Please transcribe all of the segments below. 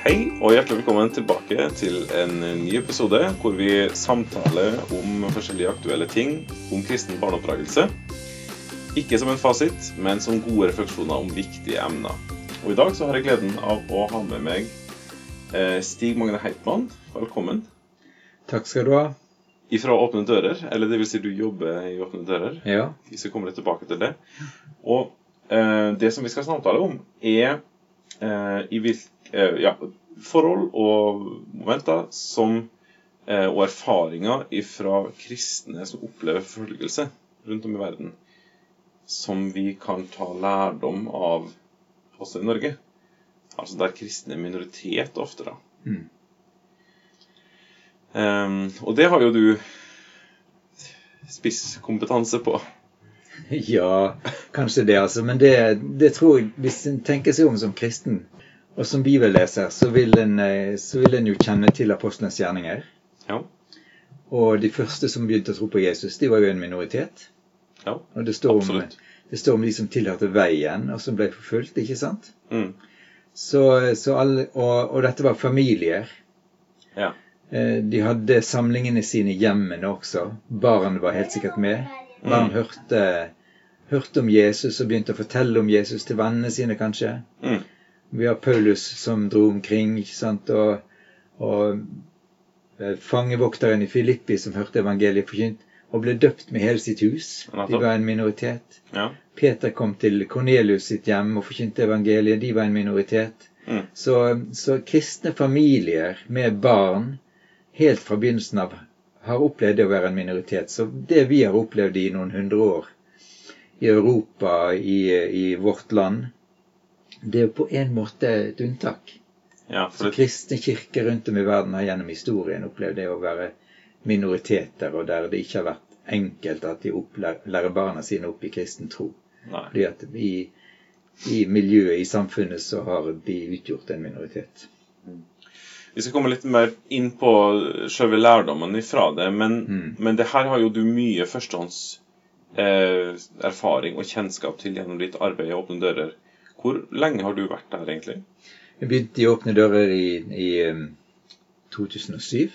Hei og hjertelig velkommen tilbake til en ny episode hvor vi samtaler om forskjellige aktuelle ting om kristen barneoppdragelse. Ikke som en fasit, men som gode refleksjoner om viktige emner. Og I dag så har jeg gleden av å ha med meg eh, Stig Magne Heitmann. Velkommen. Takk skal du ha. Ifra Åpne dører, eller det vil si du jobber i Åpne dører. Ja. Vi skal komme litt tilbake til det. Og eh, det som vi skal samtale om, er eh, i hvilke eh, ja, forhold og momenter som, eh, og erfaringer fra kristne som opplever forfølgelse rundt om i verden, som vi kan ta lærdom av også i Norge. Altså der kristne er minoritet ofte, da. Mm. Um, og det har jo du spisskompetanse på. Ja, kanskje det, altså. Men det, det tror jeg, hvis en tenker seg om som kristen og som bibelleser, så vil en, eh, så vil en jo kjenne til apostlenes gjerninger. Ja. Og de første som begynte å tro på Jesus, de var jo en minoritet. Ja, Og det står, om, det står om de som tilhørte veien, og som ble forfulgt, ikke sant? Mm. Så, så alle, og, og dette var familier. Ja. Eh, De hadde samlingene sine i hjemmene også. Barn var helt sikkert med. Barn Mm. hørte, hørte om Jesus og begynte å fortelle om Jesus til vennene sine, kanskje. Mm. Vi har Paulus som dro omkring, ikke sant, og, og eh, fangevokteren i Filippi som hørte evangeliet forkynt, og ble døpt med hele sitt hus. De var en minoritet. Ja. Peter kom til Kornelius sitt hjem og forkynte evangeliet. De var en minoritet. Mm. Så, så kristne familier med barn helt fra begynnelsen av har opplevd det å være en minoritet. Så det vi har opplevd i noen hundre år i Europa, i, i vårt land, det er jo på en måte et unntak. ja, Så for det, kristne kirker rundt om i verden har gjennom historien opplevd det å være minoriteter, og der det ikke har vært enkelt at de lærer barna sine opp i kristen tro. nei. Fordi at i, i miljøet, i samfunnet, så har de utgjort en minoritet. Vi skal komme litt mer inn på selve lærdommen ifra det, men, Mm. men det her har jo du mye førstehånds eh, erfaring og kjennskap til gjennom ditt arbeid i Åpne dører. Hvor lenge har du vært der, egentlig? Jeg begynte i Åpne dører i, i um, 2007.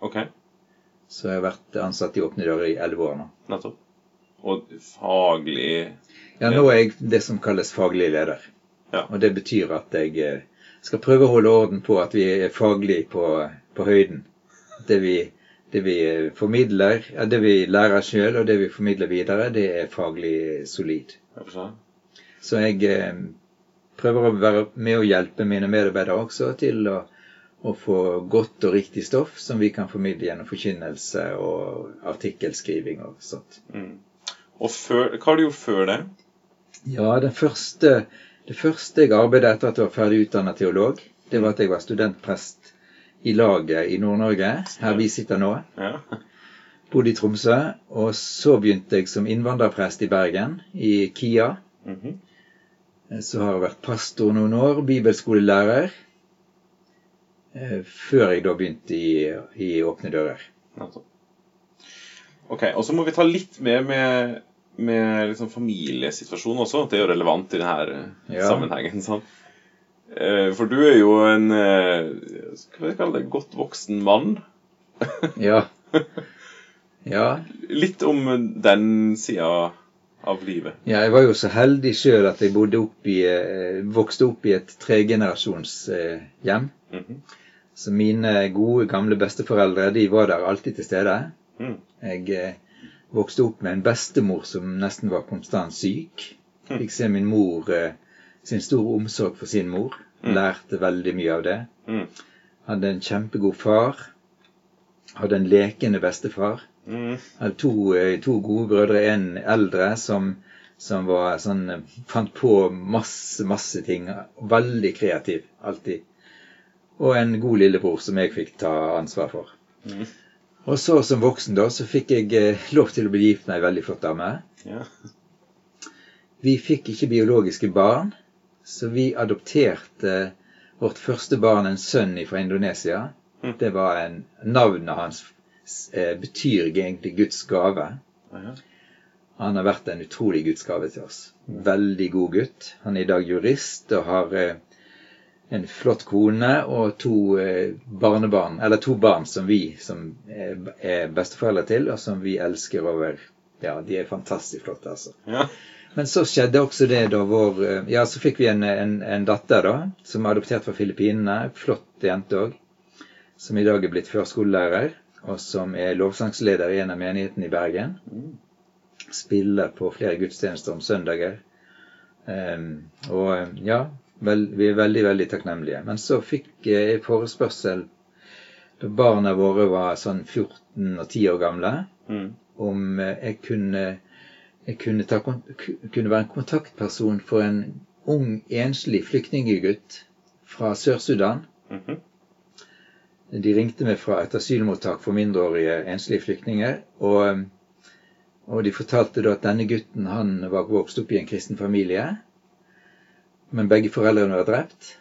Ok, Så jeg har vært ansatt i Åpne dører i elleve år nå. nettopp. Og faglig Ja, nå er jeg det som kalles faglig leder. Ja. Og det betyr at jeg eh, skal prøve å holde orden på at vi er faglig på, på høyden. Det vi, det vi eh, formidler, det vi lærer sjøl, og det vi formidler videre, det er faglig solid. jeg. Så jeg eh, prøver å være med og hjelpe mine medarbeidere også til å, å få godt og riktig stoff som vi kan formidle gjennom forkynnelse og artikkelskriving og sånt. Mm. Og før, hva har du gjort før det? Ja, det første, det første jeg arbeidet etter at jeg var ferdig utdannet teolog, det var at jeg var studentprest i laget i Nord-Norge, her vi sitter nå. Ja. Bodde i Tromsø. Og så begynte jeg som innvandrerprest i Bergen, i KIA. Mhm. Så har jeg vært pastor noen år, bibelskolelærer. eh, Før jeg da begynte i, i Åpne dører. Ok, og så må vi ta litt mer med, med liksom familiesituasjonen også. Det er jo relevant i denne Ja. sammenhengen. sant? Eh, For du er jo en eh, Skal vi kalle det godt voksen mann. Ja. Ja, Litt om den sida av livet. Jeg var jo så heldig sjøl at jeg bodde opp i, eh, vokste opp i et tregenerasjonshjem. Mhm. Så mine gode, gamle besteforeldre de var der alltid til stede. Mm. Jeg eh, vokste opp med en bestemor som nesten var konstant syk. Fikk se min mor eh, sin store omsorg for sin mor. Lærte veldig mye av det. Mm. Hadde en kjempegod far. Hadde en lekende bestefar. Mm. to, eh, to gode brødre, en eldre som, som var sånn eh, Fant på masse, masse ting. Veldig kreativ, alltid. Og en god lillebror som jeg fikk ta ansvar for. Mm. Og så som voksen da, så fikk jeg eh, lov til å bli gift med ei veldig flott dame. Ja. Vi fikk ikke biologiske barn, så vi adopterte vårt første barn, en sønn fra Indonesia. Mm. Det var en, Navnet hans eh, betyr egentlig Guds gave. Han har vært en utrolig Guds gave til oss. Veldig god gutt. Han er i dag jurist og har eh, en flott kone og to eh, barnebarn, eller to barn som vi som er, besteforeldre til, og som vi elsker over Ja, de er fantastisk flotte, altså. Ja. Men så skjedde også det da vår Ja, så fikk vi en, en, en datter, da, som er adoptert fra Filippinene. Flott jente òg. Som i dag er blitt førskolelærer, og som er lovsangsleder i en av menighetene i Bergen. Spiller på flere gudstjenester om søndager. Um, og ja, vel, vi er veldig, veldig takknemlige. Men så fikk jeg forespørsel da barna våre var sånn 14 og 10 år gamle, Mm. om eh, jeg kunne, jeg kunne, ta, kunne være en kontaktperson for en ung, enslig flyktninggutt fra Sør-Sudan. Mhm. De ringte meg fra et asylmottak for mindreårige enslige flyktninger. Og, og de fortalte da at denne gutten han var vokst opp i en kristen familie. Men begge foreldrene var drept.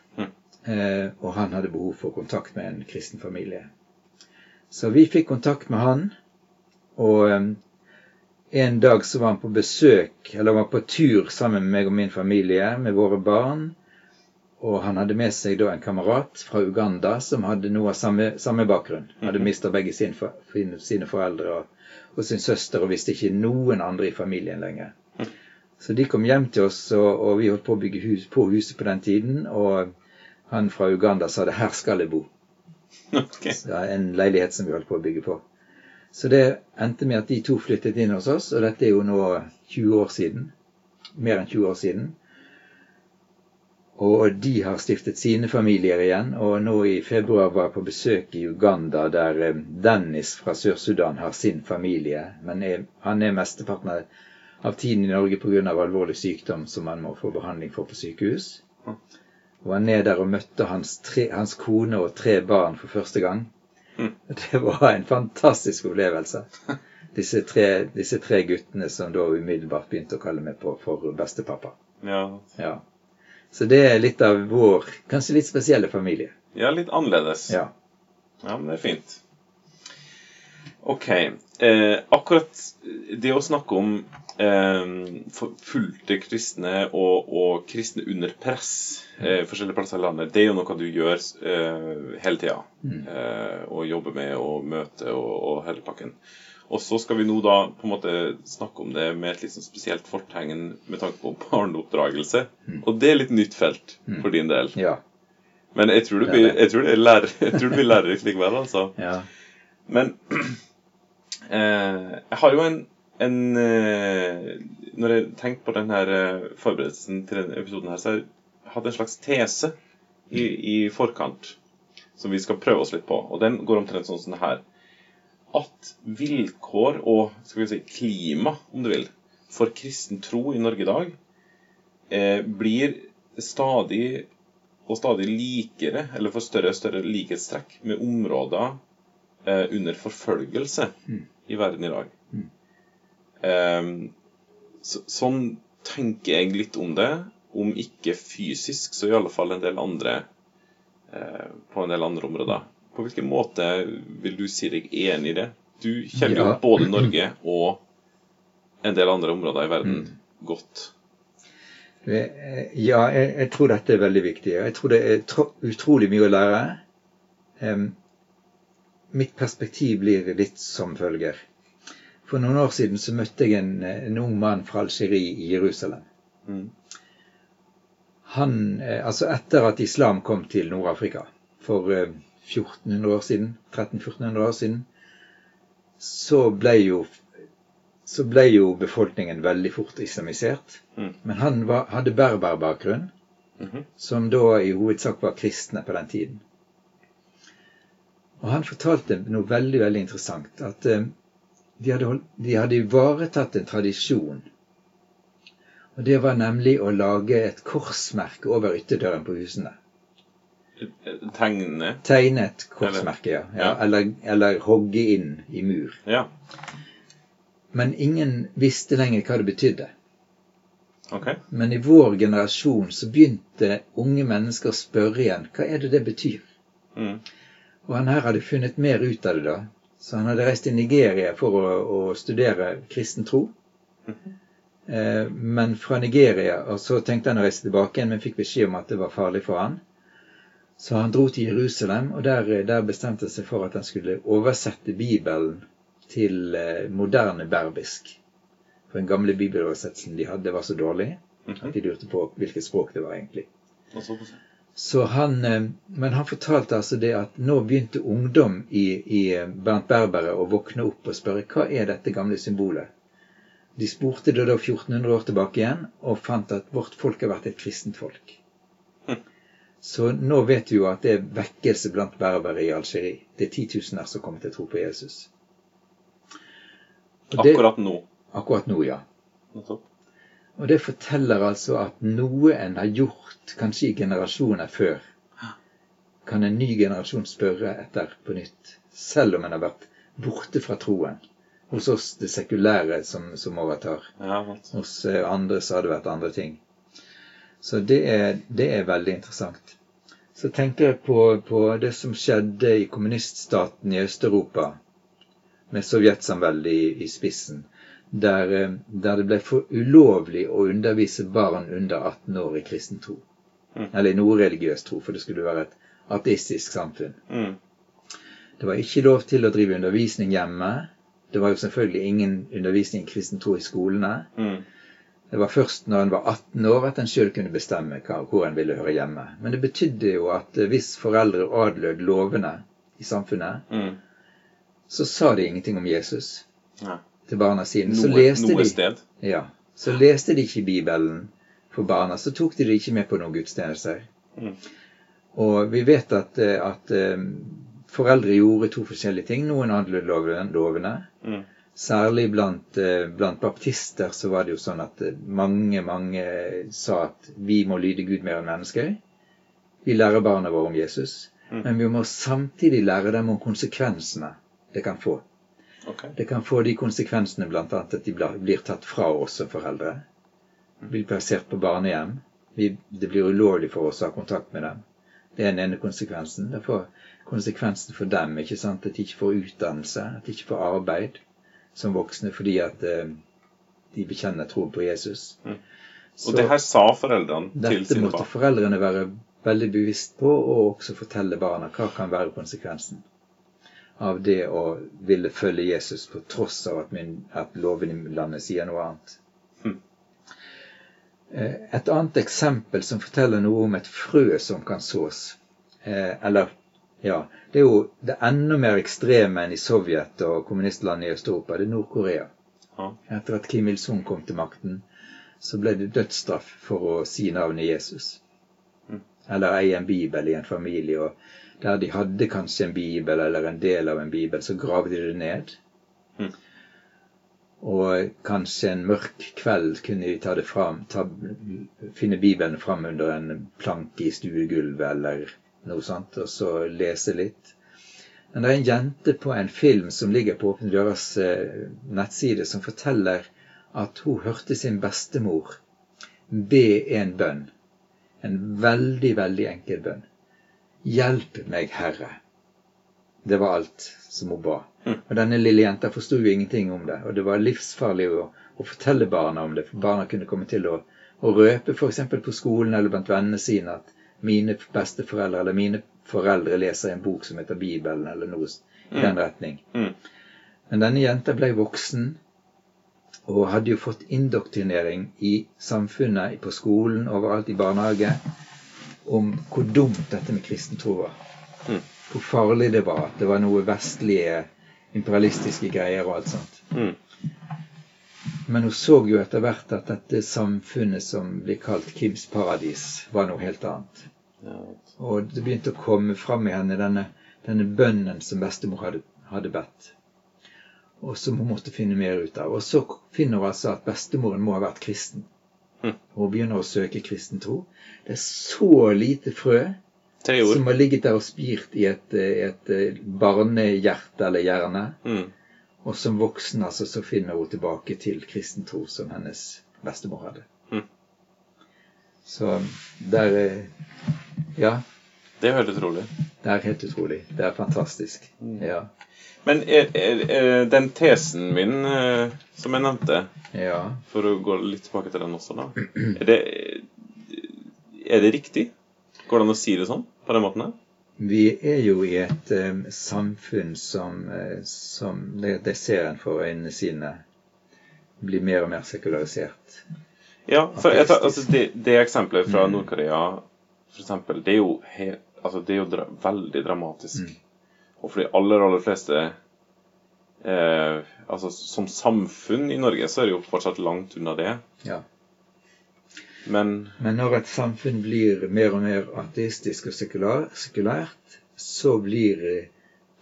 Eh, og han hadde behov for kontakt med en kristen familie. Så vi fikk kontakt med han. Og eh, en dag så var han på besøk, eller var på tur sammen med meg og min familie, med våre barn. Og han hadde med seg da en kamerat fra Uganda som hadde noe av samme, samme bakgrunn. Hadde mista begge sin, sine, foreldre og, og sin søster og visste ikke noen andre i familien lenger. Så de kom hjem til oss, og, og vi holdt på å bygge hus på huset på den tiden. Og han fra Uganda sa det 'her skal jeg bo'. Okay. Så det en leilighet som vi holdt på å bygge på. Så det endte med at de to flyttet inn hos oss, og dette er jo nå 20 år siden. Mer enn 20 år siden. Og de har stiftet sine familier igjen, og nå i februar var jeg på besøk i Uganda, der eh, Dennis fra Sør-Sudan har sin familie. Men er, han er mesteparten av- tiden i Norge pga. alvorlig sykdom som han må få behandling for på sykehus. Og han er der og møtte hans, tre, hans kone og tre barn for første gang. Mm. Det var en fantastisk opplevelse. Disse tre, disse tre guttene som da umiddelbart begynte å kalle meg på for bestepappa. Ja. Ja. Så det er litt av vår kanskje litt spesielle familie. ja, litt annerledes. Ja. Ja, men det er fint. Ok. Eh, akkurat det å snakke om eh, forfulgte kristne og, og kristne under press eh, forskjellige plasser i landet, det er jo noe du gjør eh, hele tida. Eh, og jobber med og møter og, og hele pakken. Og så skal vi nå da på en måte snakke om det med et litt sånn spesielt fortegn med tanke på barneoppdragelse. Og det er litt nytt felt for din del. Ja. Men jeg tror du blir, jeg tror det er lærer, jeg tror det blir lærerikt likevel, altså. ja. Men eh, jeg har jo en, en eh, Når jeg tenkte på denne eh, forberedelsen til denne episoden, her, så har jeg hatt en slags tese i, i forkant som vi skal prøve oss litt på. Og den går omtrent sånn som det her. At vilkår og skal vi si, klima, om du vil, for kristen tro i Norge i dag eh, blir stadig og stadig likere, eller får større og større likhetstrekk med områder eh, under forfølgelse i verden i dag. Eh, så, sånn tenker jeg litt om det. Om ikke fysisk, så i alle fall en del andre eh, på en del andre områder. På hvilken måte vil du si deg enig i det? Du kjenner jo Ja. både Norge og en del andre områder i verden godt. Eh, Ja, jeg, jeg tror dette er veldig viktig. Jeg tror det er tro, utrolig mye å lære. Um, mitt perspektiv blir litt som følger. For noen år siden så møtte jeg en, en ung mann fra Algerie i Jerusalem. Mm. Han, eh, altså etter at islam kom til Nord-Afrika for eh, 1400 år siden, 1300-1400 år siden, så ble jo så ble jo befolkningen veldig fort islamisert. Mm. Men han var, hadde berberbakgrunn, Mhm. som da i hovedsak var kristne på den tiden. Og han fortalte noe veldig, veldig interessant. At eh, de, hadde holdt, de hadde ivaretatt en tradisjon. Og det var nemlig å lage et korsmerke over ytterdøren på husene. Tegne Tegne et korsmerke, ja. ja eller, eller hogge inn i mur. Ja, Men ingen visste lenger hva det betydde. Okay. Men i vår generasjon så begynte unge mennesker å spørre igjen hva er det det betyr. Mm. Og han her hadde funnet mer ut av det da. Så han hadde reist til Nigeria for å, å studere kristen tro. Eh, men fra Nigeria, og så tenkte han å reise tilbake igjen, men fikk beskjed om at det var farlig for han. Så han dro til Jerusalem, og der, der bestemte han seg for at han skulle oversette Bibelen til eh, moderne berbisk. For den gamle bibeloversettelsen de hadde, var så dårlig at de lurte på hvilket språk det var egentlig. Så han, eh, men han fortalte altså det at nå begynte ungdom i, i, blant berbere å våkne opp og spørre hva er dette gamle symbolet. De spurte det da 1400 år tilbake igjen og fant at vårt folk har vært et kristent folk. Så nå vet vi jo at det er vekkelse blant berbere i Algerie. Det er titusener som kommer til å tro på Jesus. Det- Akkurat nå. Akkurat nå, ja. Og det forteller altså at noe en har gjort kanskje i generasjoner før, kan en ny generasjon spørre etter på nytt. Selv om en har vært borte fra troen. Hos oss det sekulære som, som overtar. Ja. Hos eh, andre så har det vært andre ting. Så det er, det er veldig interessant. Så tenker jeg på, på det som skjedde i kommuniststaten i Øst-Europa, med sovjetsamveldet i, i spissen, der, eh, der det ble for ulovlig å undervise barn under 18 år i kristen tro. Mm. Eller i noe religiøs tro, for det skulle være et ateistisk samfunn. Mm. Det var ikke lov til å drive undervisning hjemme. Det var jo selvfølgelig ingen undervisning i kristen tro i skolene. Mm. Det var først når en var 18 år at en sjøl kunne bestemme hvor en ville høre hjemme. Men det betydde jo at eh, hvis foreldre adlød lovene i samfunnet, Mm. så sa de ingenting om Jesus Ja. til barna sine. Så Noe, leste, noe de, ja, så leste de ikke Bibelen for barna. Så tok de det ikke med på noen gudstjenester. Mm. Og vi vet at, eh, at eh, foreldre gjorde to forskjellige ting. Noen adlød loven- lovene. Mm. Særlig blant, eh, blant baptister så var det jo sånn at eh, mange, mange sa at vi må lyde Gud mer enn mennesker. Vi lærer barna våre om Jesus. Mm. Men vi må samtidig lære dem om konsekvensene det kan få. Okay. Det kan få de konsekvensene bl.a. at de blir tatt fra oss som foreldre. Blir plassert på barnehjem. Vi, det blir ulovlig for oss å ha kontakt med dem. Det er den ene konsekvensen. Det får konsekvensen for dem. ikke sant? At de ikke får utdannelse, at de ikke får arbeid som voksne fordi at eh, de bekjenner troen på Jesus. Mm. Og det her sa foreldrene til dette måtte foreldrene være veldig bevisst på, og også fortelle barna hva kan være konsekvensen av det å ville følge Jesus på tross av at, min, at loven i landet sier noe annet. Hm. Eh, Et annet eksempel som forteller noe om et frø som kan sås, eh, eller ja, det er jo det enda mer ekstreme enn i Sovjet og kommunistlandet i Øst-Europa, det er Nord-Korea. Ja. Etter at Kim Il-sung kom til makten, så ble det dødsstraff for å si navnet Jesus. Mm. Eller eie en bibel i en familie. og Der de hadde kanskje en bibel eller en del av en bibel, så gravde de det ned. Mm. Og kanskje en mørk kveld kunne de ta det fram, ta, finne Bibelen fram under en planke i stuegulvet eller noe sånt, og så lese litt. Men det er en jente på en film som ligger på Åpne døras eh, nettside, som forteller at hun hørte sin bestemor be en bønn. En veldig, veldig enkel bønn. Hjelp meg, Herre. Det var alt som hun ba. Mm. Og denne lille jenta forsto jo ingenting om det, og det var livsfarlig å, å fortelle barna om det, for barna kunne komme til å, å røpe f.eks. på skolen eller blant vennene sine at mine besteforeldre eller mine foreldre leser en bok som heter Bibelen, eller noe i den retning. Mm. Men denne jenta ble voksen og hadde jo fått indoktrinering i samfunnet, på skolen, overalt i barnehage, om hvor dumt dette med kristen tro var. Mm. Hvor farlig det var. At det var noe vestlige, imperialistiske greier og alt sånt. Mm. Men hun så jo etter hvert at dette samfunnet som blir kalt Kims paradis, var noe helt annet. Og det begynte å komme fram i henne denne, denne bønnen som bestemor hadde, hadde bedt. Og som hun måtte finne mer ut av. Og så finner hun altså at bestemoren må ha vært kristen. Hm. Og hun begynner å søke kristen tro. Det er så lite frø som har ligget der og spirt i et, et eh, barnehjerte eller hjerne. Mm. Og som voksen altså, så finner hun tilbake til kristen tro som hennes bestemor hadde. Mm. Så der eh, Ja, Det er helt utrolig. det er helt utrolig. Det er fantastisk. Mm. Ja. Men er, er, er den tesen min eh, som jeg nevnte, ja. for å gå litt tilbake til den også, da Er det, er det riktig? Går det an å si det sånn? på den måten? Vi er jo i et um, samfunn som, uh, som det, ser en for øynene sine blir mer og mer sekularisert. Ja, for jeg tar, altså det, det eksempelet fra mm. Nord-Korea, eksempel, det er jo, altså det er jo dra, veldig dramatisk. Mm. Og for de aller, aller fleste eh, Altså som samfunn i Norge så er det jo fortsatt langt unna det. Ja. Men, Men når et samfunn blir mer og mer ateistisk og sekulært, så blir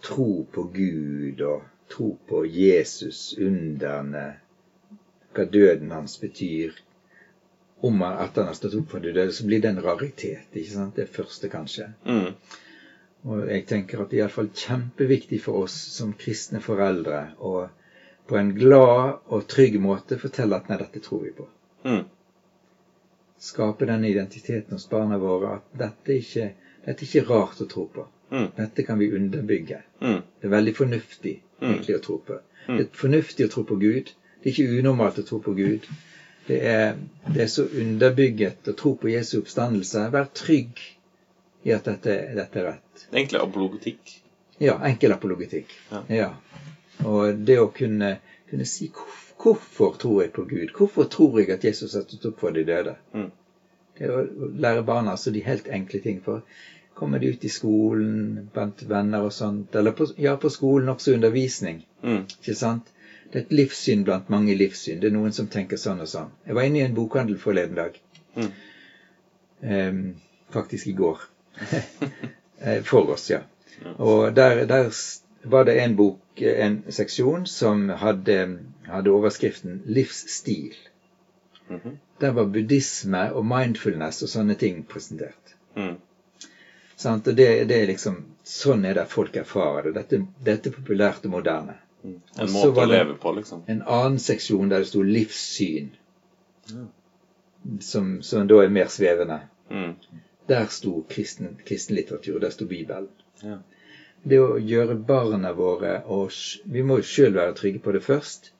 tro på Gud og tro på Jesus, underne, hva døden hans betyr, om at han har stått opp for de døde, så blir det en raritet. ikke sant? Det første, kanskje. Mm. Og jeg tenker at det er iallfall kjempeviktig for oss som kristne foreldre å på en glad og trygg måte fortelle at nei, dette tror vi på. Mm. Skape den identiteten hos barna våre at dette ikke, dette er ikke rart å tro på. Mm. Dette kan vi underbygge. Mm. Det er veldig fornuftig Mm. egentlig å tro på. Mm. Det er fornuftig å tro på Gud. Det er ikke unormalt å tro på Gud. Det er, det er så underbygget å tro på Jesu oppstandelse. Vær trygg i at dette, dette er rett. Enkel apologetikk. Ja, enkel apologetikk. Ja. Og det å kunne, kunne si hvorfor tror jeg på Gud? Hvorfor tror jeg at Jesus har stått opp for de døde? Mm. Det å lære barna altså de helt enkle ting. For kommer de ut i skolen blant venner og sånt, eller på, ja, på skolen også undervisning, Mm. ikke sant? Det er et livssyn blant mange livssyn. Det er noen som tenker sånn og sånn. Jeg var inne i en bokhandel forleden dag. Mm. Um, faktisk i går. Eh, For oss, ja. Ja. Og der, der var det en bok, en seksjon, som hadde, hadde overskriften 'Livsstil'. Mhm. Der var buddhisme og mindfulness og sånne ting presentert. Mm. Sant? Og det, det er liksom Sånn er det folk erfarer det. Dette, dette er populært og moderne. Mm. En måte å leve på, liksom. En annen seksjon der det sto livssyn, Ja. som, som da er mer svevende. Mm. Der sto kristen, kristen litteratur. Der sto Bibelen. Ja. Det å gjøre barna våre og Vi må jo sjøl være trygge på det først.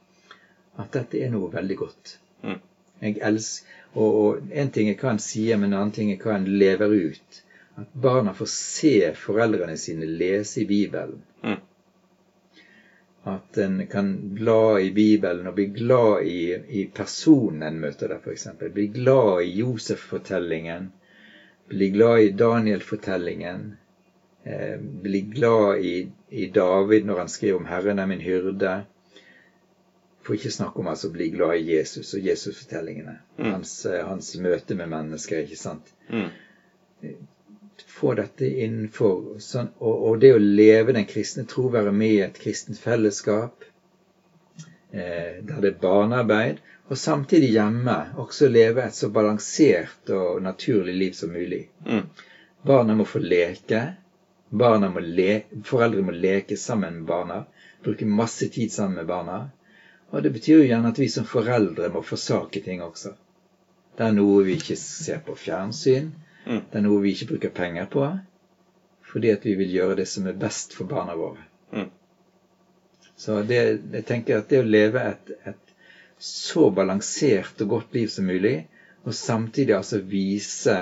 At dette er noe veldig godt. Mm. Jeg elsker og, og en ting er hva en sier, men en annen ting er hva en lever ut. At barna får se foreldrene sine lese i Bibelen. Mm. At en kan bla i Bibelen og bli glad i, i personen en møter der, f.eks. Bli glad i Josef-fortellingen. Bli glad i Daniel-fortellingen. Eh, bli glad i, i David når han skriver om 'Herren er min hyrde'. For ikke snakke om altså bli glad i Jesus og Jesus-fortellingene. Mm. Hans, eh, hans møte med mennesker, ikke sant. Mm. Få dette innenfor sånn, og, og det å leve den kristne tro, være med i et kristent fellesskap, eh, der det er barnearbeid, og samtidig hjemme også leve et så balansert og naturlig liv som mulig. Mm. Barna må få leke. Må le Foreldre må leke sammen med barna. Bruke masse tid sammen med barna. Og det betyr jo gjerne at vi som foreldre må forsake ting også. Det er noe vi ikke ser på fjernsyn. Mm. Det er noe vi ikke bruker penger på. Fordi at vi vil gjøre det som er best for barna våre. Mm. Så det, jeg tenker at det å leve et, et så balansert og godt liv som mulig, og samtidig altså vise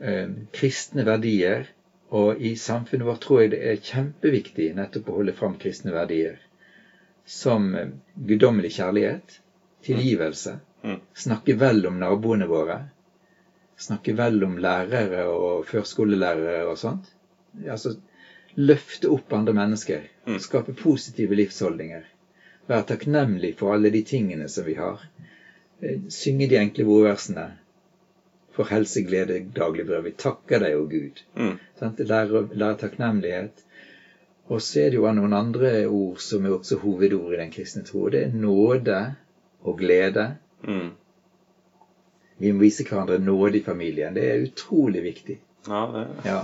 eh, kristne verdier Og i samfunnet vårt tror jeg det er kjempeviktig nettopp å holde fram kristne verdier. Som eh, guddommelig kjærlighet, tilgivelse, Mm. snakke vel om naboene våre. Snakke vel om lærere og førskolelærere og sånt. Altså løfte opp andre mennesker. Mm. Skape positive livsholdninger. Være takknemlig for alle de tingene som vi har. Eh, Synge de enkle ordversene. For helse, glede, daglig brød. Vi takker deg, å Gud. Mm. Lære, lære takknemlighet. Og så er det jo noen andre ord som er også hovedord i den kristne tro. Det er nåde og glede. Mm. Vi må vise hverandre nåde i familien. Det er utrolig viktig. Ja, det Ja.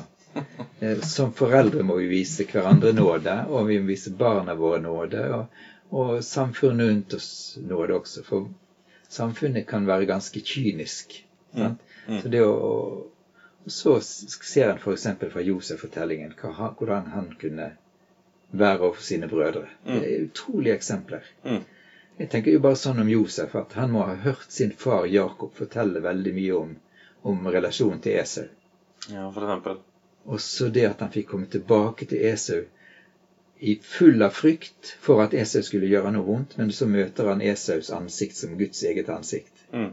Eh, Som foreldre må vi vise hverandre nåde, og vi må vise barna våre nåde. Og, og samfunnet rundt oss nåde også. For samfunnet kan være ganske kynisk. Sant? Mm. Så det å, så ser en f.eks. fra Josef-fortellingen hvordan han kunne være overfor sine brødre. Det er utrolige eksempler. Mm. Jeg tenker jo bare sånn om Josef at han må ha hørt sin far Jakob fortelle veldig mye om, om relasjonen til Esau. Ja, for eksempel. også det at han fikk komme tilbake til Esau i full av frykt for at Esau skulle gjøre noe vondt, men så møter han Esaus ansikt som Guds eget ansikt. Mm.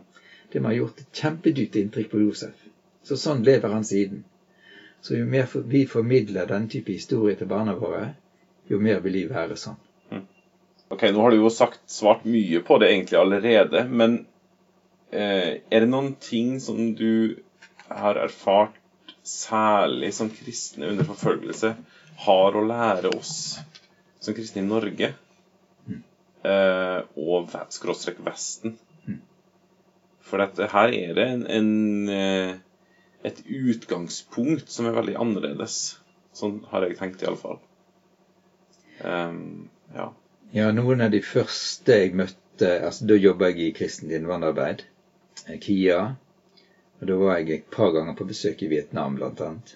Det må ha gjort et kjempedypt inntrykk på Josef. Så sånn lever han siden. Så jo mer vi formidler denne type historie til barna våre, jo mer vil de være sånn. Ok, Nå har du jo sagt, svart mye på det egentlig allerede, men eh, er det noen ting som du har erfart særlig som kristne under forfølgelse har å lære oss som kristne i Norge eh, og skråstrek Vesten? For her er det en, en, eh, et utgangspunkt som er veldig annerledes. Sånn har jeg tenkt, iallfall. Um, ja. Ja, noen av de første jeg møtte altså Da jobba jeg i kristent innvandrerarbeid, eh, KIA. Og da var jeg et par ganger på besøk i Vietnam, blant annet.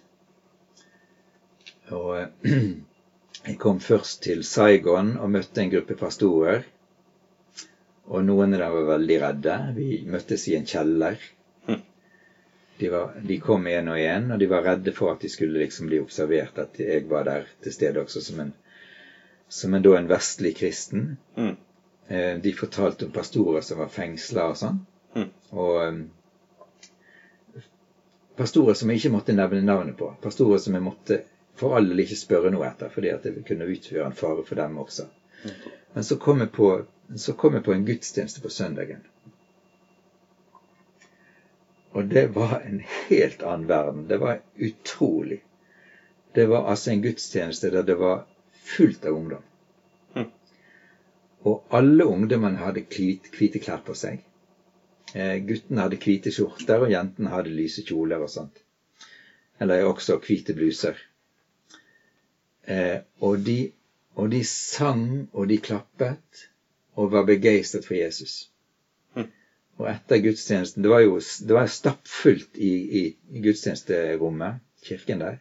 Og eh, jeg kom først til Saigon og møtte en gruppe pastorer. Og noen av dem var veldig redde. Vi møttes i en kjeller. De, var, de kom én og én, og de var redde for at de skulle liksom bli observert, at jeg var der til stede også som en, som en, en vestlig kristen. Mm. Eh, de fortalte om pastorer som var fengsla og sånn. Mm. Og um, pastorer som jeg ikke måtte nevne navnet på. Pastorer som jeg måtte for all del ikke spørre noe etter, fordi at det kunne utgjøre en fare for dem også. Men så kom jeg på, kom jeg på en gudstjeneste på søndagen. Og det var en helt annen verden. Det var utrolig. Det var altså en gudstjeneste der det var fullt av ungdom. Hm. Og alle ungdommene hadde hvite klær på seg. Eh, guttene hadde hvite skjorter, og jentene hadde lyse kjoler og sånt. Eller også hvite bluser. Eh, og, de, og de sang, og de klappet, og var begeistret for Jesus. Og etter gudstjenesten Det var jo det var stappfullt i, i, i gudstjenesterommet, kirken der.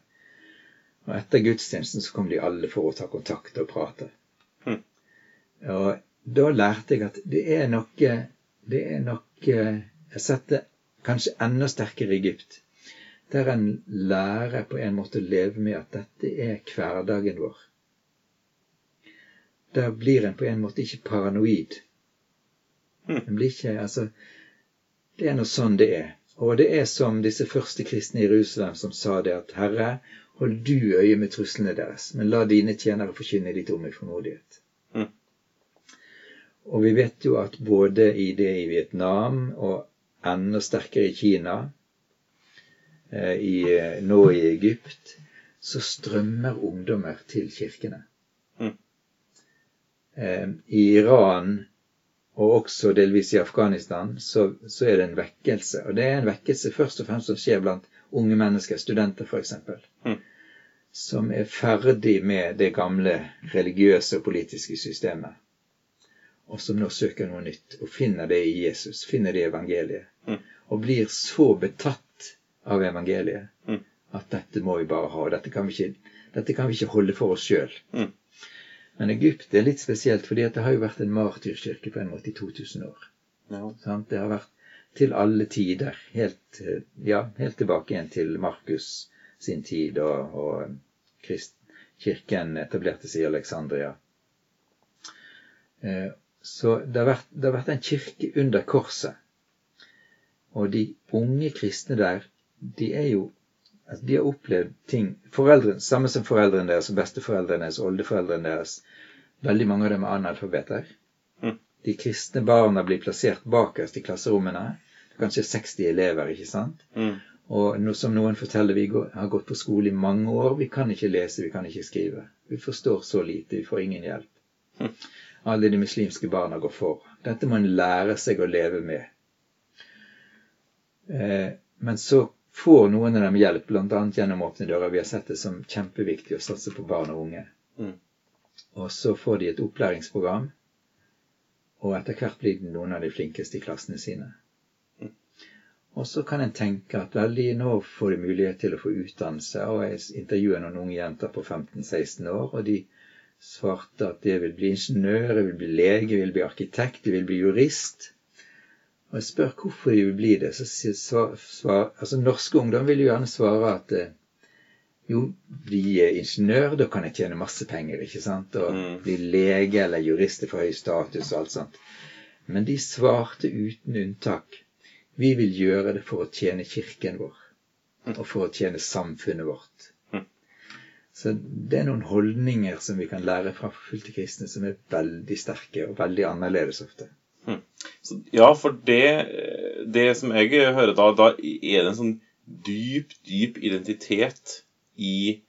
Og etter gudstjenesten så kom de alle for å ta kontakt og prate. Hm. Og da lærte jeg at det er noe Det er noe Jeg setter kanskje enda sterkere i Egypt. Der en lærer på en måte å leve med at dette er hverdagen vår. Der blir en på en måte ikke paranoid. En blir ikke Altså, det er nå sånn det er. Og det er som disse første kristne i Jerusalem som sa det at Herre, hold du øye med truslene deres, men la dine tjenere forkynne ditt om i formodighet. Mm. Og vi vet jo at både i det i Vietnam og enda sterkere i Kina, i, nå i Egypt, så strømmer ungdommer til kirkene. Mm. I Iran og også delvis i Afghanistan, så, så, er det en vekkelse. Og det er en vekkelse først og fremst som skjer blant unge mennesker, studenter f.eks., mm. som er ferdig med det gamle religiøse og politiske systemet, og som nå søker noe nytt, og finner det i Jesus, finner det i evangeliet, mm. og blir så betatt av evangeliet mm. at dette må vi bare ha, og dette kan vi ikke, kan vi ikke holde for oss sjøl. Men Egypt er litt spesielt, fordi det har jo vært en martyrkirke på en måte i 2000 år. Ja. Det har vært til alle tider, helt, ja, helt tilbake igjen til Markus sin tid, og, og krist, kirken etablerte seg i Alexandria. Eh, så det har, vært, det har vært en kirke under korset. Og de unge kristne der, de er jo Altså, de har opplevd ting foreldre, Samme som foreldrene deres, besteforeldrene deres, oldeforeldrene deres. Veldig mange av dem er analfabeter. Mm. De kristne barna blir plassert bakerst i klasserommene. Kanskje 60 elever, ikke sant? Mm. Og no, som noen forteller, vi går, har gått på skole i mange år. Vi kan ikke lese, vi kan ikke skrive. Vi forstår så lite, vi får ingen hjelp. Mm. Alle de muslimske barna går for. Dette må en lære seg å leve med. Eh, men så får noen av dem hjelp, bl.a. gjennom Åpne dører. Vi har sett det som kjempeviktig å satse på barn og unge. Mm. Og så får de et opplæringsprogram, og etter hvert blir de noen av de flinkeste i klassene sine. Mm. Og så kan en tenke at veldig, nå får de mulighet til å få utdannelse. Og jeg intervjuet noen unge jenter på 15-16 år, og de svarte at de vil bli ingeniør, de vil bli lege, de vil bli arkitekt, de vil bli jurist. Og jeg spør hvorfor de vil bli det. Så svar, svar, altså Norske ungdom vil jo gjerne svare at eh, Jo, bli ingeniør, da kan jeg tjene masse penger, ikke sant? Og Mm. bli lege eller jurist for høy status og alt sånt. Men de svarte uten unntak. Vi vil gjøre det for å tjene kirken vår. Og for å tjene samfunnet vårt. Mm. Så det er noen holdninger som vi kan lære fra forfulgte kristne, som er veldig sterke og veldig annerledes ofte. Så, ja, for det, det som jeg hører da, da er det en sånn dyp, dyp identitet i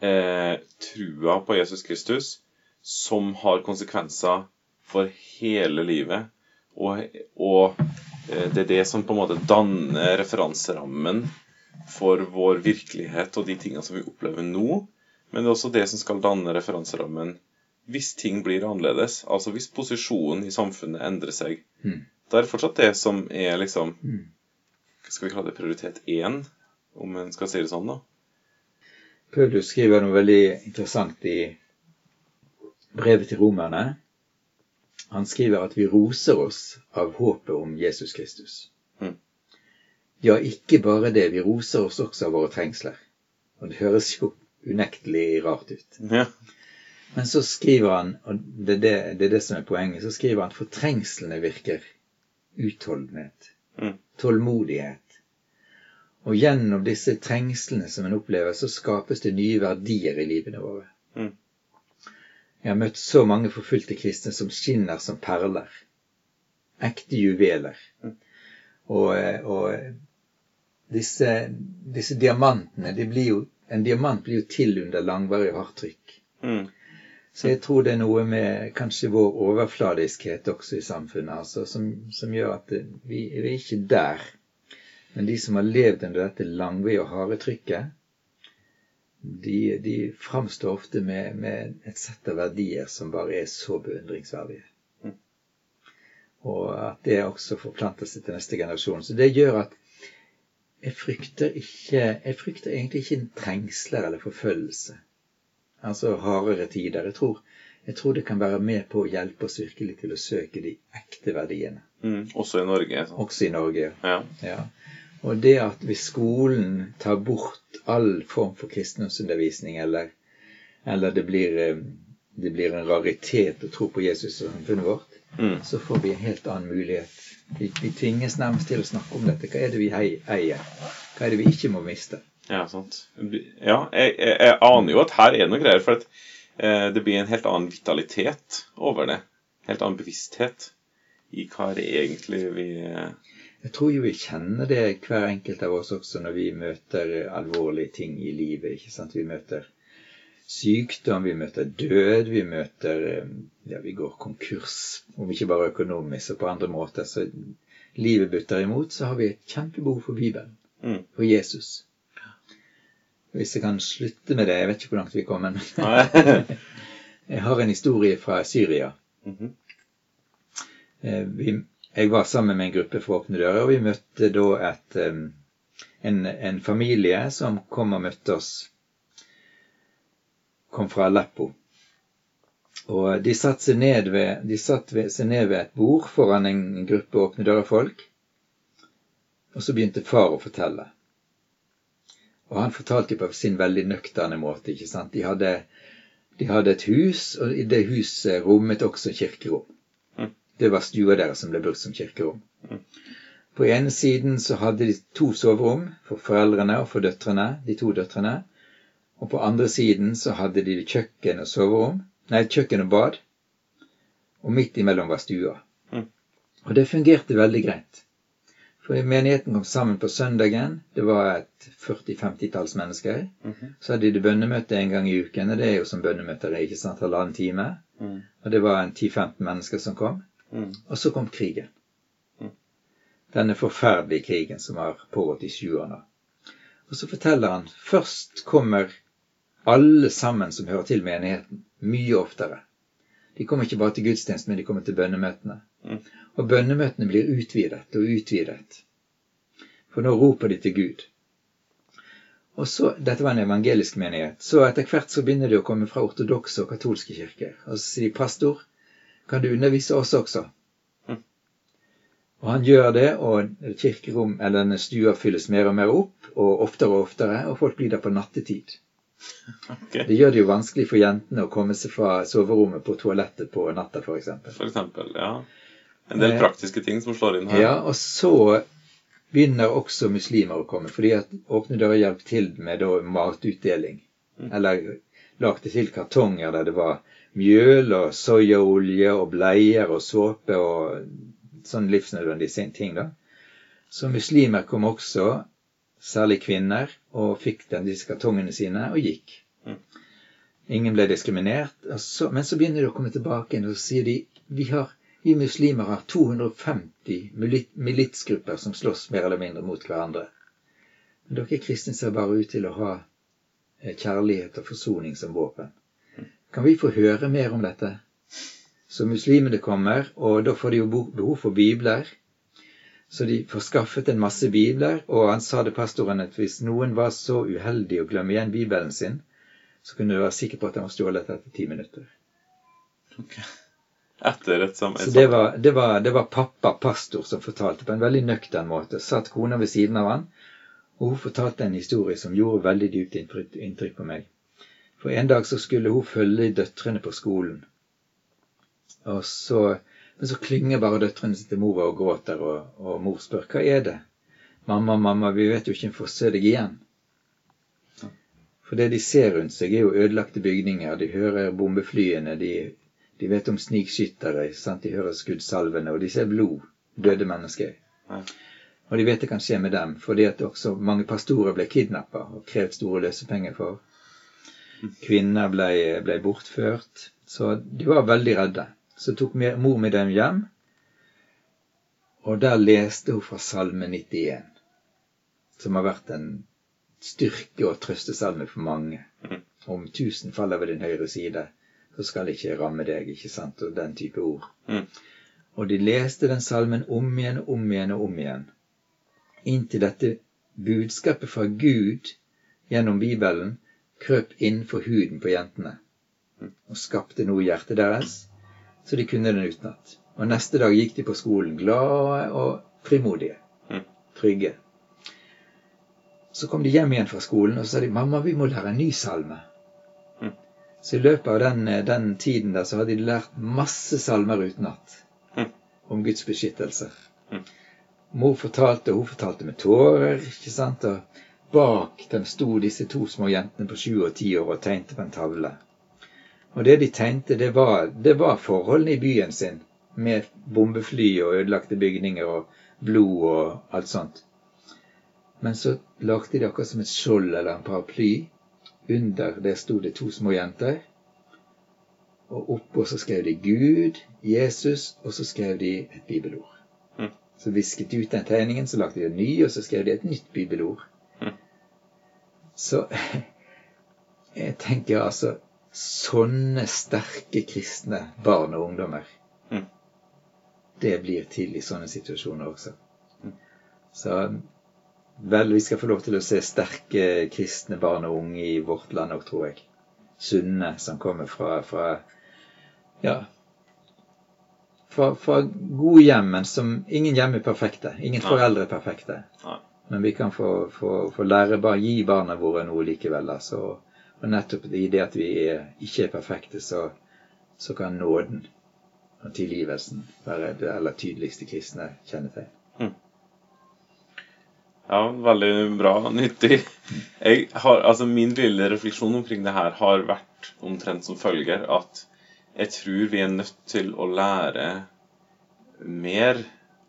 eh, trua på Jesus Kristus som har konsekvenser for hele livet. Og, og eh, det er det som på en måte danner referanserammen for vår virkelighet og de tingene som vi opplever nå. Men det er også det som skal danne referanserammen hvis ting blir annerledes. Altså hvis posisjonen i samfunnet endrer seg. Mm. Det er fortsatt det som er liksom Mm. Skal vi kalle det prioritet én, om en skal si det sånn, da? Paulus skriver noe veldig interessant i brevet til romerne. Han skriver at vi roser oss av håpet om Jesus Kristus. Mm. Ja, ikke bare det, vi roser oss også av våre trengsler. Og det høres jo unektelig rart ut. Ja. Men så skriver han, og det er det, det, er det som er poenget, så skriver han for trengslene virker utholdenhet, Mm. tålmodighet. Og gjennom disse trengslene som en opplever, så skapes det nye verdier i livene våre. Mm. Jeg har møtt så mange forfulgte kristne som skinner som perler. Ekte juveler. Mm. Og, og disse, disse diamantene de blir jo, En diamant blir jo til under langvarig hardtrykk. hardt trykk. Mm. Så jeg tror det er noe med kanskje vår overfladiskhet også i samfunnet, altså, som, som gjør at det, vi, vi er ikke der. Men de som har levd under dette langvide og harde trykket, de, de framstår ofte med, med et sett av verdier som bare er så beundringsverdige. Mm. Og at det også forplanter seg til neste generasjon. Så det gjør at jeg frykter ikke Jeg frykter egentlig ikke en trengsler eller forfølgelse altså hardere tider. Jeg tror, jeg tror det kan være med på å hjelpe oss virkelig til å søke de ekte verdiene. Mm. Også i Norge. Så. Også i Norge. Ja. Ja. Og det at hvis skolen tar bort all form for kristendomsundervisning, eller, eller det, blir, eh, det blir en raritet å tro på Jesus og samfunnet vårt, Mm. så får vi en helt annen mulighet. Vi, vi tvinges nærmest til å snakke om dette. Hva er det vi eier? Hva er det vi ikke må miste? Ja, sant. Ja, jeg, jeg, jeg aner jo at her er noe greier, for at eh, det blir en helt annen vitalitet over det. Helt annen bevissthet i hva det egentlig vi eh, Jeg tror jo vi kjenner det hver enkelt av oss også når vi møter alvorlige ting i livet. ikke sant? Vi møter sykdom, vi møter død, vi møter eh, Ja, vi går konkurs, om ikke bare økonomisk og på andre måter. Så livet butter imot, så har vi et kjempebehov for Bibelen, mm. for Jesus. Hvis jeg kan slutte med det Jeg vet ikke hvor langt vi kommer. men Jeg har en historie fra Syria. Mm -hmm. vi, jeg var sammen med en gruppe for Åpne dører, og vi møtte da et, en, en familie som kom og møtte oss. Kom fra Aleppo. Og de satte seg ned ved, de satt ved, seg ned ved et bord foran en gruppe Åpne dører-folk. Og så begynte far å fortelle. Og han fortalte på sin veldig nøkterne måte. ikke sant? De hadde, de hadde et hus, og i det huset rommet også kirkerom. Mm. Det var stua deres som ble brukt som kirkerom. Mm. På ene siden så hadde de to soverom for foreldrene og for døtrene, de to døtrene. Og på andre siden så hadde de kjøkken og soverom, nei, kjøkken og bad. Og midt imellom var stua. Mm. Og det fungerte veldig greit. For menigheten kom sammen på søndagen. Det var et 40-50-talls mennesker. Mhm. Så hadde de bønnemøte en gang i uken, og det er jo som bønnemøter er, ikke sant, halvannen time. Mm. Og det var en 10-15 mennesker som kom. Mm. Og så kom krigen. Mm. Denne forferdelige krigen som har pågått i sju år nå. Og så forteller han først kommer alle sammen som hører til menigheten, mye oftere. De kommer ikke bare til gudstjenesten, men de kommer til bønnemøtene. Og bønnemøtene blir utvidet og utvidet. For nå roper de til Gud. Og så, Dette var en evangelisk menighet. Så etter hvert så begynner de å komme fra ortodokse og katolske kirker. Og så sier de, pastor, kan du undervise oss også? Mm. Og han gjør det, og kirkerom, eller denne stua fylles mer og mer opp, og oftere og oftere, og folk blir der på nattetid. Okay. Det gjør det jo vanskelig for jentene å komme seg fra soverommet på toalettet på natta, f.eks. For eksempel, ja. En del Eh, praktiske ting som slår inn her. Ja, og så begynner også muslimer å komme, fordi at Åpne dører hjalp til med matutdeling. Eller lagde til kartonger der det var mjøl og soyaolje og bleier og såpe og sånn livsnødvendige ting, da. Så muslimer kom også, særlig kvinner, og fikk den, disse kartongene sine og gikk. Mm. Ingen ble diskriminert. Så, men så begynner de å komme tilbake igjen, og så sier de vi har vi muslimer har 250 militsgrupper som slåss mer eller mindre mot hverandre. Men dere kristne ser bare ut til å ha eh, kjærlighet og forsoning som våpen. Kan vi få høre mer om dette? Så muslimene kommer, og da får de jo behov for bibler. Så de får skaffet en masse bibler, og han sa det pastoren at hvis noen var så uheldig å glemme igjen bibelen sin, så kunne du være sikker på at han var stjålet etter ti minutter. Ok. Etter et. Så det var, det, var, det var pappa, pastor, som fortalte på en veldig nøktern måte. Satt kona ved siden av han, og hun fortalte en historie som gjorde veldig dypt inntrykk, på meg. For en dag så skulle hun følge døtrene på skolen. Og så, men så klynger bare døtrene seg til mor og gråter, og, og mor spør hva er det? Mamma, mamma, vi vet jo ikke om vi får se deg igjen. For det de ser rundt seg, er jo ødelagte bygninger. De hører bombeflyene, de, de vet om snikskyttere, sant? de hører skuddsalvene, og de ser blod. Døde mennesker. Ja. Og de vet det kan skje med dem, fordi at også mange pastorer ble kidnappa og krevd store løsepenger for. Kvinner ble, ble bortført. Så de var veldig redde. Så tok mor med dem hjem, og der leste hun fra Salme 91, som har vært en styrke- og trøstesalme for mange. Mhm. Om tusen faller ved din høyre side, så skal det ikke ramme deg, ikke sant, og den type ord. Mm. Og de leste den salmen om igjen og om igjen og om igjen. Inntil dette budskapet fra Gud gjennom Bibelen krøp innenfor huden på jentene og skapte noe i hjertet deres, så de kunne den utenat. Og neste dag gikk de på skolen glade og frimodige. Mhm. Trygge. Så kom de hjem igjen fra skolen og så sa de, 'Mamma, vi må lære en ny salme'. Så i løpet av den, den tiden der så hadde de lært masse salmer utenat Mhm. om Guds beskyttelse. Mhm. Mor fortalte, og hun fortalte med tårer, ikke sant. Og bak dem sto disse to små jentene på sju og ti år og tegnte på en tavle. Og det de tegnte, det var, det var forholdene i byen sin, med bombefly og ødelagte bygninger og blod og alt sånt. Men så lagde de akkurat som et skjold eller en paraply. Under det sto det to små jenter. Og oppå så skrev de Gud, Jesus, og så skrev de et bibelord. Mm. Så visket de ut den tegningen, så lagde de en ny, og så skrev de et nytt bibelord. Mm. Så jeg tenker altså Sånne sterke kristne barn og ungdommer, Mm. det blir til i sånne situasjoner også. Så vel, vi skal få lov til å se sterke kristne barn og unge i vårt land òg, tror jeg. Sunne, som kommer fra, fra ja, fra, fra gode hjem, men som ingen hjem er perfekte. Ingen Nei. foreldre er perfekte. Nei. Men vi kan få, få, få lære, bare gi barna våre noe likevel. Altså. Og nettopp i det at vi er, ikke er perfekte, så, så kan nåden og tilgivelsen være det aller tydeligste kristne kjennetegn. Ja, veldig bra. Nyttig. Har, altså Min lille refleksjon omkring det her har vært omtrent som følger at jeg tror vi er nødt til å lære mer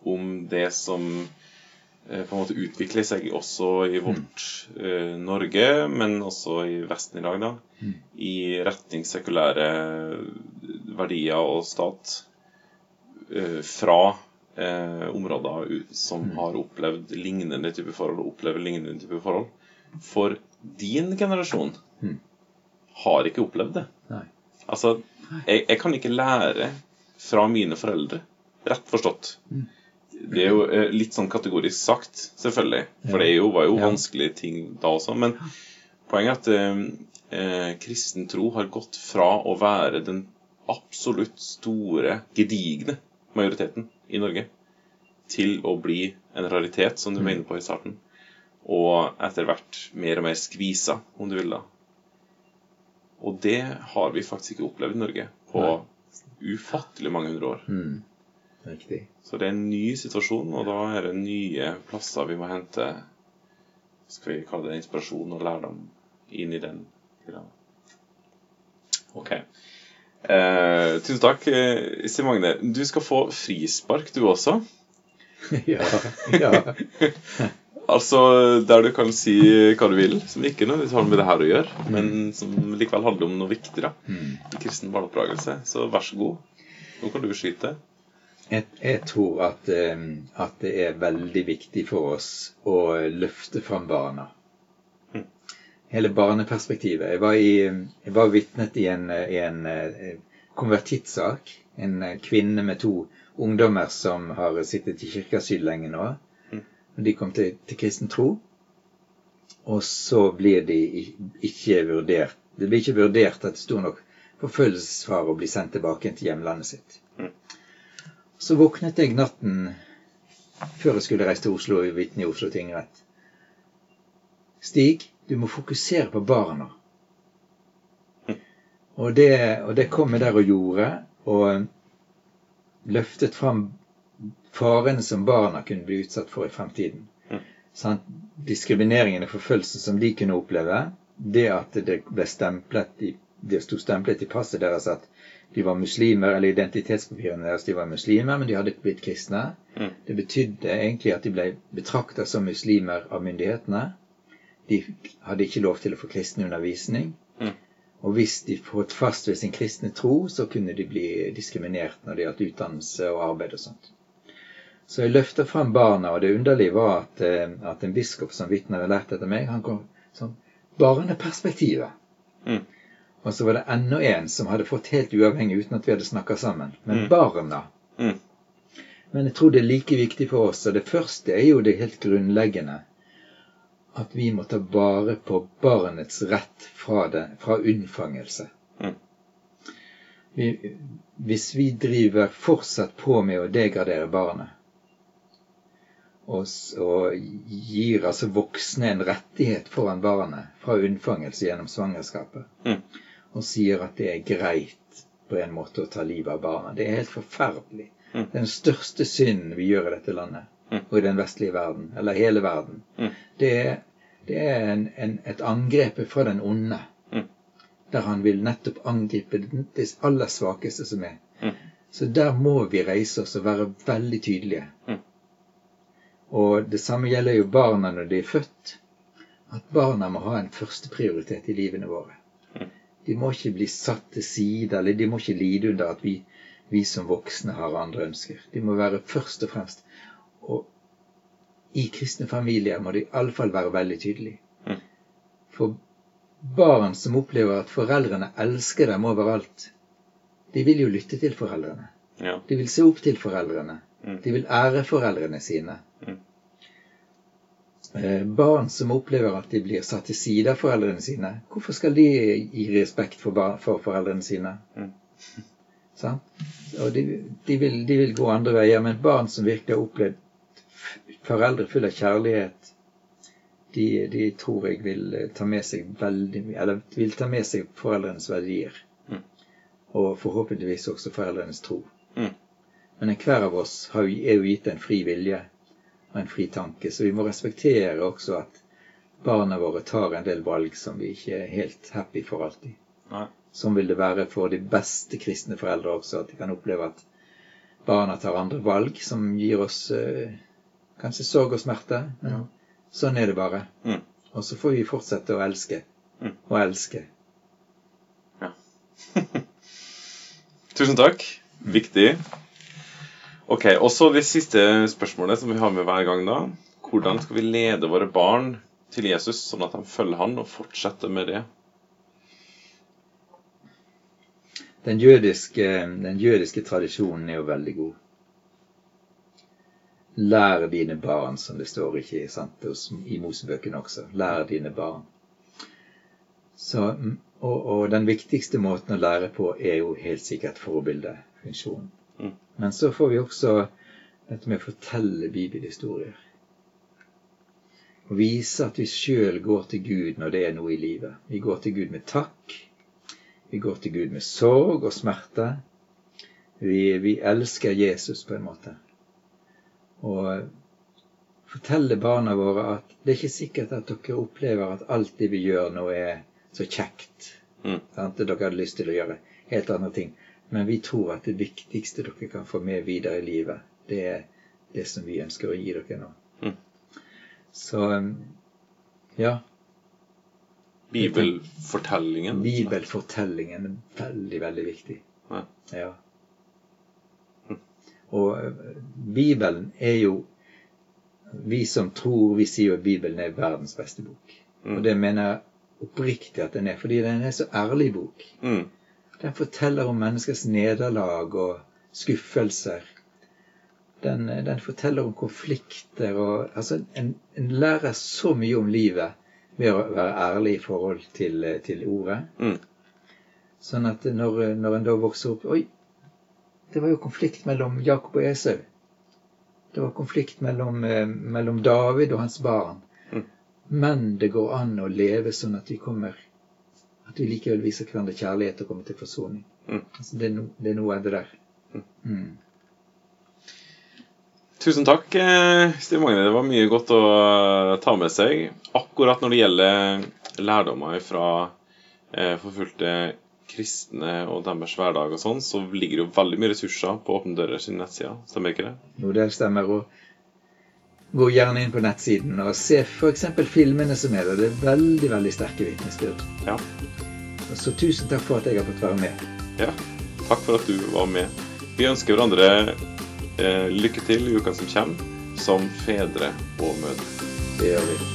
om det som eh, på en måte utvikler seg også i vårt eh, Norge, men også i Vesten i dag, da. Mm. I retning sekulære verdier og stat. eh, fra eh, områder som Mm. har opplevd lignende type forhold, og opplever lignende type forhold. For din generasjon Mm. har ikke opplevd det. Nei. Altså, jeg, jeg kan ikke lære fra mine foreldre, rett forstått. Mm. Det er jo eh, litt sånn kategorisk sagt, selvfølgelig. For det jo, var jo vanskelige ting da også. Men poenget er at eh, eh, kristen tro har gått fra å være den absolutt store, gedigne majoriteten i Norge, til å bli en raritet, som du Mm. var inne på i starten. Og etter hvert mer og mer skvisa, om du vil, da. Og det har vi faktisk ikke opplevd i Norge på ufattelig mange hundre år. Mm. Riktig. Så det er en ny situasjon, og da er det nye plasser vi må hente Skal vi kalle det inspirasjon og lærdom inn i den. Ok. Eh, tusen takk, eh, Magne. Du skal få frispark, du også. ja. ja. altså der du kan si hva du vil, som ikke nødvendigvis har med det her å gjøre, men som likevel handler om noe viktig da, Mm. kristen barneoppdragelse. Så vær så god. Nå kan du skyte. Jeg, jeg tror at, eh, at det er veldig viktig for oss å løfte fram barna. Mm. Hele barneperspektivet. Jeg var, i, jeg var vitnet i en, i en eh, konvertittsak. En eh, kvinne med to ungdommer som har sittet i kirkeasyl lenge nå. Mm. De kom til, til kristen tro. Og så blir de ikke vurdert Det blir ikke vurdert at det sto nok forfølgelsesfare å bli sendt tilbake til hjemlandet sitt. Så våknet jeg natten før jeg skulle reise til Oslo og vitne i Oslo tingrett. Stig, du må fokusere på barna. Og det, og det kom jeg der og gjorde, og løftet fram farene som barna kunne bli utsatt for i fremtiden. Sånn, Diskrimineringen og forfølgelsen som de kunne oppleve. Det at det ble stemplet i, det sto stemplet i passet deres at de var muslimer, eller identitetspapirene deres de var muslimer, men de hadde blitt kristne. Mm. Det betydde egentlig at de ble betraktet som muslimer av myndighetene. De hadde ikke lov til å få kristen undervisning. Mm. Og hvis de fått fast ved sin kristne tro, så kunne de bli diskriminert når det gjaldt utdannelse og arbeid og sånt. Så jeg løfter fram barna, og det underlige var at, eh, at en biskop som vitner har lært etter meg, han kom sånn Barneperspektivet. Mm. Og så var det enda en som hadde fått helt uavhengig uten at vi hadde snakka sammen. Men Mm. barna. Mm. Men jeg tror det er like viktig for oss. Og det første er jo det helt grunnleggende. At vi må ta vare på barnets rett fra, det, fra unnfangelse. Mm. Vi, hvis vi driver fortsatt på med å degradere barnet, og, og gir altså voksne en rettighet foran barnet fra unnfangelse gjennom svangerskapet, Mm. og sier at det er greit på en måte å ta livet av barna. Det er helt forferdelig. Mm. Den største synden vi gjør i dette landet. Og i den vestlige verden, eller hele verden, Mm. det det er en, en, et angrep fra den onde. Mm. Der han vil nettopp angripe det aller svakeste som er. Mm. Så der må vi reise oss og være veldig tydelige. Mm. Og det samme gjelder jo barna når de er født. At barna må ha en førsteprioritet i livene våre. Mm. De må ikke bli satt til side, eller de må ikke lide under at vi, vi som voksne har andre ønsker. De må være først og fremst. Og i kristne familier må det iallfall være veldig tydelige. Mm. For barn som opplever at foreldrene elsker dem overalt, de vil jo lytte til foreldrene. Ja. De vil se opp til foreldrene. Mm. De vil ære foreldrene sine. Mm. Eh, Barn som opplever at de blir satt til side av foreldrene sine, hvorfor skal de gi respekt for, for foreldrene sine? Mm. Sant? Og de, de, vil, de vil gå andre veier, men barn som virkelig har opplevd foreldre full av kjærlighet, de, de tror jeg vil eh, ta med seg veldig mye, eller vil ta med seg foreldrenes verdier. Mm. Og forhåpentligvis også foreldrenes tro. Mm. Men enhver av oss har er jo gitt en fri vilje og en fri tanke, så vi må respektere også at barna våre tar en del valg som vi ikke er helt happy for alltid. Nei. Sånn vil det være for de beste kristne foreldre også, at de kan oppleve at barna tar andre valg som gir oss eh, kanskje sorg og smerte. Ja. sånn er det bare. Mm. Og så får vi fortsette å elske. Mm. Og elske. Tusen takk. Viktig. Ok, og så det siste spørsmålet som vi har med hver gang da. Hvordan skal vi lede våre barn til Jesus, sånn at de følger han og fortsetter med det? Den jødiske, den jødiske tradisjonen er jo veldig god. Lær dine barn, som det står ikke sant, i Mosebøkene også. Lær dine barn. Så, og, og den viktigste måten å lære på er jo helt sikkert forbildefunksjonen. Mm. Men så får vi også dette med å fortelle bibelhistorier. Og vise at vi sjøl går til Gud når det er noe i livet. Vi går til Gud med takk. Vi går til Gud med sorg og smerte. Vi, vi elsker Jesus på en måte. Og fortelle barna våre at det er ikke sikkert at dere opplever at alt det vi gjør nå, er så kjekt. Mm. Sant? Dere hadde lyst til å gjøre helt andre ting. Men vi tror at det viktigste dere kan få med videre i livet, det er det som vi ønsker å gi dere nå. Mm. Så um, ja. Bibelfortellingen. Bibelfortellingen er veldig, veldig viktig. Ja. Ja. Og eh, Bibelen er jo Vi som tror, vi sier jo at Bibelen er verdens beste bok. Mm. Og det mener jeg oppriktig at den er, fordi den er så ærlig bok. Mm. Den forteller om menneskers nederlag og skuffelser. Den, den forteller om konflikter og altså, en, en lærer så mye om livet ved å være ærlig i forhold til, til ordet. Mm. Sånn at når, når en da vokser opp Oi, det var jo konflikt mellom Jakob og Esau. Det var konflikt mellom, eh, mellom David og hans barn. Mm. Men det går an å leve sånn at vi kommer At vi likevel viser hverandre kjærlighet og kommer til forsoning. Mm. Altså, det, er no, det er noe av det der. Mm. Tusen takk, eh, Stiv Magne. Det var mye godt å eh, ta med seg. Akkurat når det gjelder lærdommer fra forfulgte kristne og deres hverdag og sånn, så ligger det jo veldig mye ressurser på Åpne dører sin nettside. Stemmer ikke det? Jo, det stemmer. Og gå gjerne inn på nettsiden og se f.eks. filmene som er der. Det er veldig, veldig sterke vitnesbyrd. Ja. Så tusen takk for at jeg har fått være med. ja. Takk for at du var med. Vi ønsker hverandre eh, lykke til i uka som kommer, som fedre og mødre. Det gjør vi.